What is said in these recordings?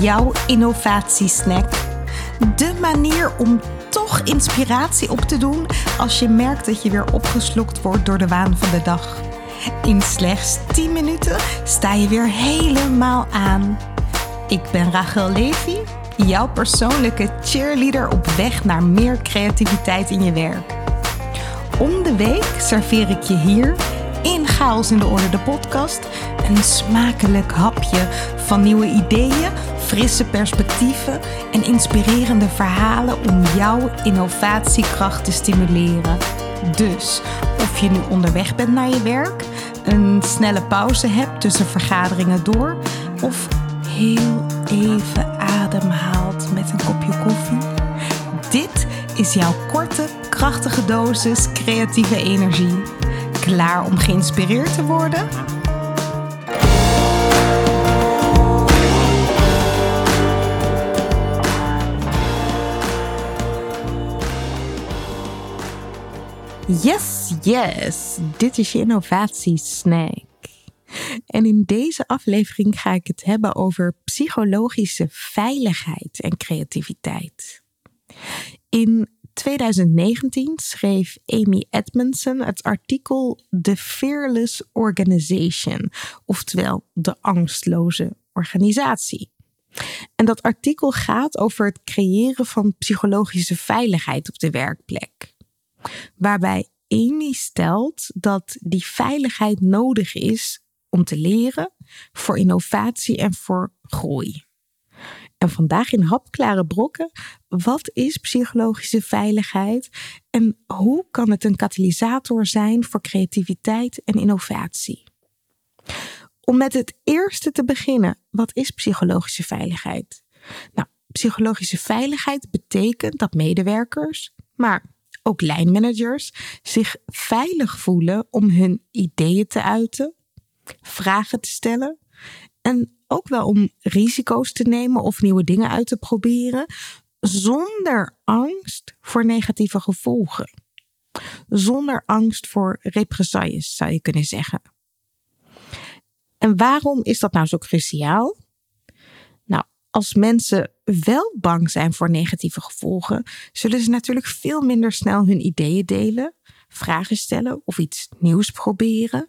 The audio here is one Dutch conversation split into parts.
jouw innovatiesnack. De manier om toch inspiratie op te doen als je merkt dat je weer opgeslokt wordt door de waan van de dag. In slechts 10 minuten sta je weer helemaal aan. Ik ben Rachel Levy, jouw persoonlijke cheerleader op weg naar meer creativiteit in je werk. Om de week serveer ik je hier in Chaos in de Orde, de podcast, een smakelijk hapje van nieuwe ideeën, frisse perspectieven en inspirerende verhalen om jouw innovatiekracht te stimuleren. Dus of je nu onderweg bent naar je werk, een snelle pauze hebt tussen vergaderingen door of heel even ademhaalt met een kopje koffie. Dit is jouw korte, krachtige dosis creatieve energie. Klaar om geïnspireerd te worden? Yes, yes. Dit is je innovatiesnack. En in deze aflevering ga ik het hebben over psychologische veiligheid en creativiteit. In 2019 schreef Amy Edmondson het artikel The Fearless Organization, oftewel de angstloze organisatie. En dat artikel gaat over het creëren van psychologische veiligheid op de werkplek. Waarbij Amy stelt dat die veiligheid nodig is om te leren, voor innovatie en voor groei. En vandaag in hapklare brokken, wat is psychologische veiligheid en hoe kan het een katalysator zijn voor creativiteit en innovatie? Om met het eerste te beginnen, wat is psychologische veiligheid? Nou, psychologische veiligheid betekent dat medewerkers, maar ook lijnmanagers zich veilig voelen om hun ideeën te uiten, vragen te stellen en ook wel om risico's te nemen of nieuwe dingen uit te proberen, zonder angst voor negatieve gevolgen. Zonder angst voor represailles, zou je kunnen zeggen. En waarom is dat nou zo cruciaal? Als mensen wel bang zijn voor negatieve gevolgen, zullen ze natuurlijk veel minder snel hun ideeën delen, vragen stellen of iets nieuws proberen.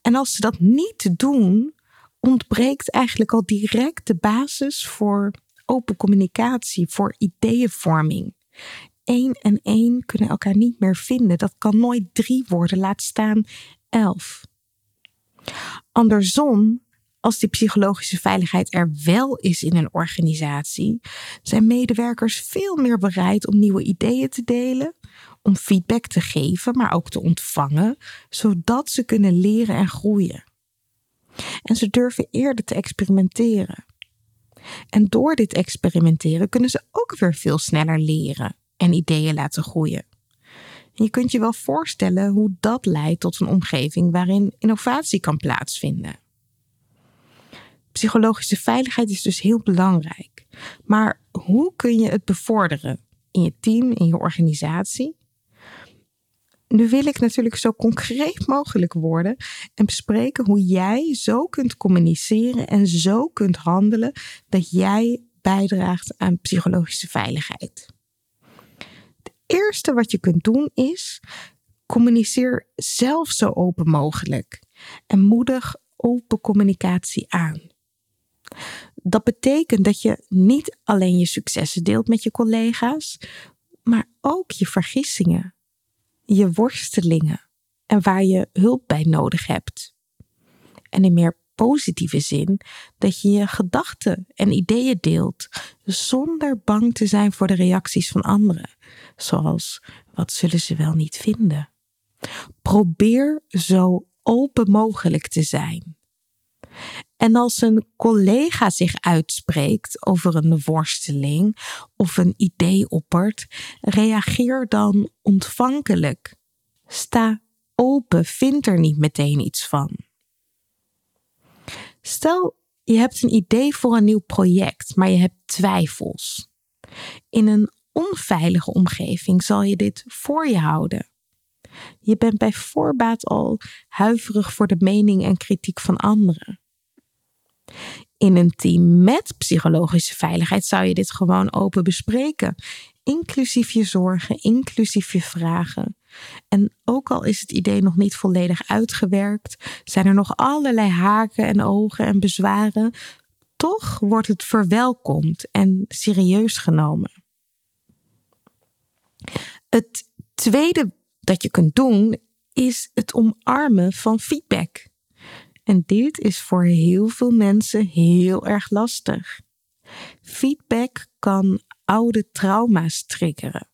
En als ze dat niet doen, ontbreekt eigenlijk al direct de basis voor open communicatie, voor ideeënvorming. Eén en één kunnen elkaar niet meer vinden. Dat kan nooit drie worden, laat staan elf. Andersom, als die psychologische veiligheid er wel is in een organisatie, zijn medewerkers veel meer bereid om nieuwe ideeën te delen, om feedback te geven, maar ook te ontvangen, zodat ze kunnen leren en groeien. En ze durven eerder te experimenteren. En door dit experimenteren kunnen ze ook weer veel sneller leren en ideeën laten groeien. En je kunt je wel voorstellen hoe dat leidt tot een omgeving waarin innovatie kan plaatsvinden. Psychologische veiligheid is dus heel belangrijk. Maar hoe kun je het bevorderen in je team, in je organisatie? Nu wil ik natuurlijk zo concreet mogelijk worden en bespreken hoe jij zo kunt communiceren en zo kunt handelen dat jij bijdraagt aan psychologische veiligheid. Het eerste wat je kunt doen is communiceer zelf zo open mogelijk en moedig open communicatie aan. Dat betekent dat je niet alleen je successen deelt met je collega's, maar ook je vergissingen je worstelingen en waar je hulp bij nodig hebt. En in meer positieve zin dat je je gedachten en ideeën deelt zonder bang te zijn voor de reacties van anderen, zoals wat zullen ze wel niet vinden. Probeer zo open mogelijk te zijn. En als een collega zich uitspreekt over een worsteling of een idee oppert, reageer dan ontvankelijk. Sta open, vind er niet meteen iets van. Stel, je hebt een idee voor een nieuw project, maar je hebt twijfels. In een onveilige omgeving zal je dit voor je houden. Je bent bij voorbaat al huiverig voor de mening en kritiek van anderen. In een team met psychologische veiligheid zou je dit gewoon open bespreken, inclusief je zorgen, inclusief je vragen. En ook al is het idee nog niet volledig uitgewerkt, zijn er nog allerlei haken en ogen en bezwaren, toch wordt het verwelkomd en serieus genomen. Het tweede dat je kunt doen is het omarmen van feedback. En dit is voor heel veel mensen heel erg lastig. Feedback kan oude trauma's triggeren,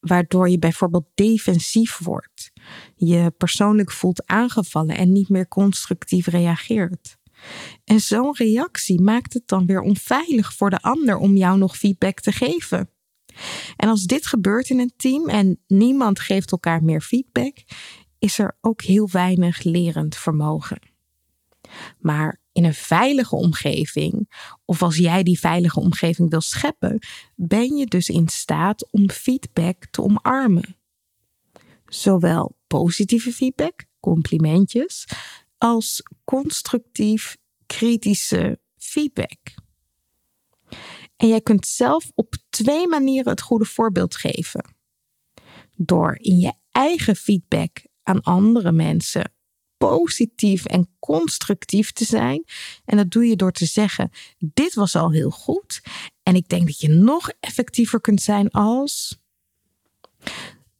waardoor je bijvoorbeeld defensief wordt, je persoonlijk voelt aangevallen en niet meer constructief reageert. En zo'n reactie maakt het dan weer onveilig voor de ander om jou nog feedback te geven. En als dit gebeurt in een team en niemand geeft elkaar meer feedback, is er ook heel weinig lerend vermogen. Maar in een veilige omgeving, of als jij die veilige omgeving wil scheppen, ben je dus in staat om feedback te omarmen. Zowel positieve feedback, complimentjes, als constructief kritische feedback. En jij kunt zelf op twee manieren het goede voorbeeld geven. Door in je eigen feedback aan andere mensen positief en constructief te zijn. En dat doe je door te zeggen: Dit was al heel goed. En ik denk dat je nog effectiever kunt zijn als.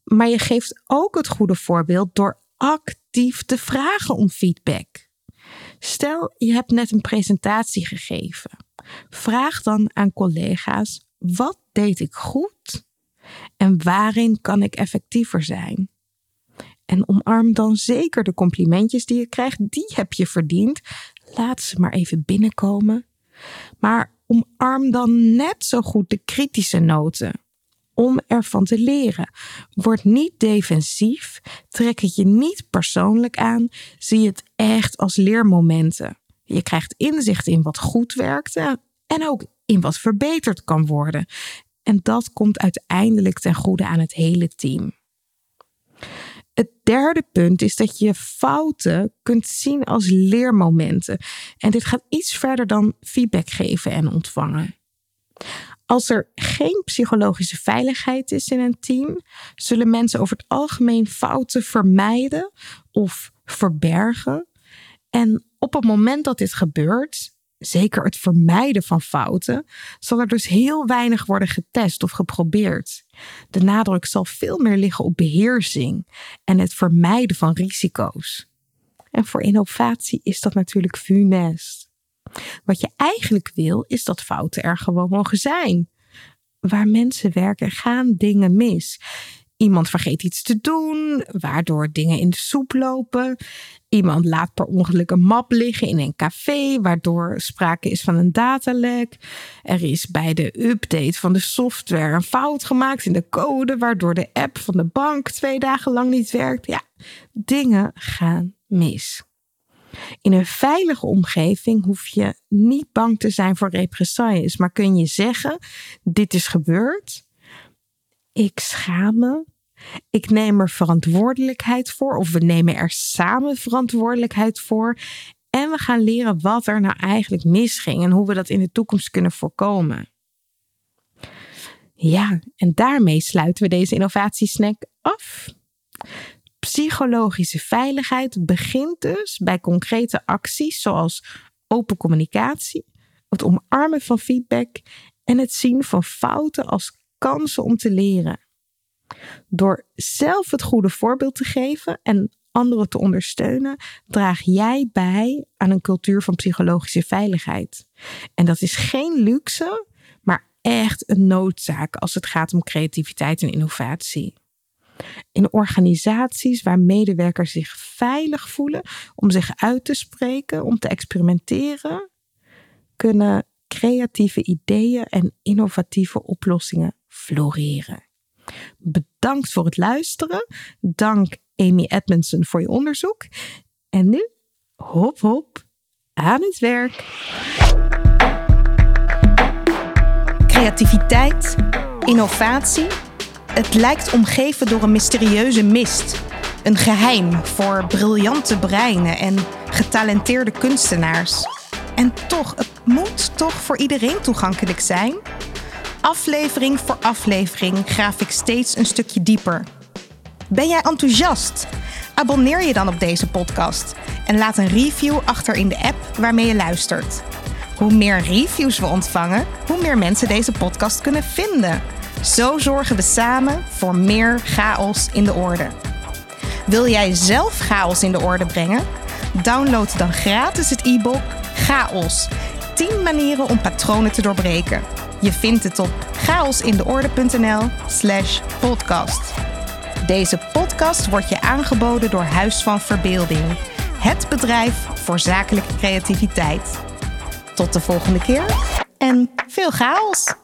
Maar je geeft ook het goede voorbeeld door actief te vragen om feedback. Stel, je hebt net een presentatie gegeven. Vraag dan aan collega's: wat deed ik goed? En waarin kan ik effectiever zijn? En omarm dan zeker de complimentjes die je krijgt. Die heb je verdiend. Laat ze maar even binnenkomen. Maar omarm dan net zo goed de kritische noten. Om ervan te leren. Word niet defensief. Trek het je niet persoonlijk aan. Zie het echt als leermomenten. Je krijgt inzicht in wat goed werkte en ook in wat verbeterd kan worden. En dat komt uiteindelijk ten goede aan het hele team. Het derde punt is dat je fouten kunt zien als leermomenten. En dit gaat iets verder dan feedback geven en ontvangen. Als er geen psychologische veiligheid is in een team, zullen mensen over het algemeen fouten vermijden of verbergen. En op het moment dat dit gebeurt, zeker het vermijden van fouten, zal er dus heel weinig worden getest of geprobeerd. De nadruk zal veel meer liggen op beheersing en het vermijden van risico's. En voor innovatie is dat natuurlijk funest. Wat je eigenlijk wil, is dat fouten er gewoon mogen zijn. Waar mensen werken, gaan dingen mis. Iemand vergeet iets te doen, waardoor dingen in de soep lopen. Iemand laat per ongeluk een map liggen in een café, waardoor sprake is van een datalek. Er is bij de update van de software een fout gemaakt in de code, waardoor de app van de bank twee dagen lang niet werkt. Ja, dingen gaan mis. In een veilige omgeving hoef je niet bang te zijn voor represailles, maar kun je zeggen: dit is gebeurd. Ik schaam me ik neem er verantwoordelijkheid voor, of we nemen er samen verantwoordelijkheid voor. En we gaan leren wat er nou eigenlijk misging en hoe we dat in de toekomst kunnen voorkomen. Ja, en daarmee sluiten we deze innovatiesnack af. Psychologische veiligheid begint dus bij concrete acties zoals open communicatie, het omarmen van feedback en het zien van fouten als kansen om te leren. Door zelf het goede voorbeeld te geven en anderen te ondersteunen, draag jij bij aan een cultuur van psychologische veiligheid. En dat is geen luxe, maar echt een noodzaak als het gaat om creativiteit en innovatie. In organisaties waar medewerkers zich veilig voelen om zich uit te spreken, om te experimenteren, kunnen creatieve ideeën en innovatieve oplossingen floreren. Bedankt voor het luisteren. Dank Amy Edmondson voor je onderzoek. En nu, hop hop, aan het werk. Creativiteit, innovatie. Het lijkt omgeven door een mysterieuze mist. Een geheim voor briljante breinen en getalenteerde kunstenaars. En toch, het moet toch voor iedereen toegankelijk zijn? Aflevering voor aflevering graaf ik steeds een stukje dieper. Ben jij enthousiast? Abonneer je dan op deze podcast en laat een review achter in de app waarmee je luistert. Hoe meer reviews we ontvangen, hoe meer mensen deze podcast kunnen vinden. Zo zorgen we samen voor meer chaos in de orde. Wil jij zelf chaos in de orde brengen? Download dan gratis het e-book Chaos. 10 manieren om patronen te doorbreken. Je vindt het op chaosindeorde.nl/slash podcast. Deze podcast wordt je aangeboden door Huis van Verbeelding, het bedrijf voor zakelijke creativiteit. Tot de volgende keer en veel chaos!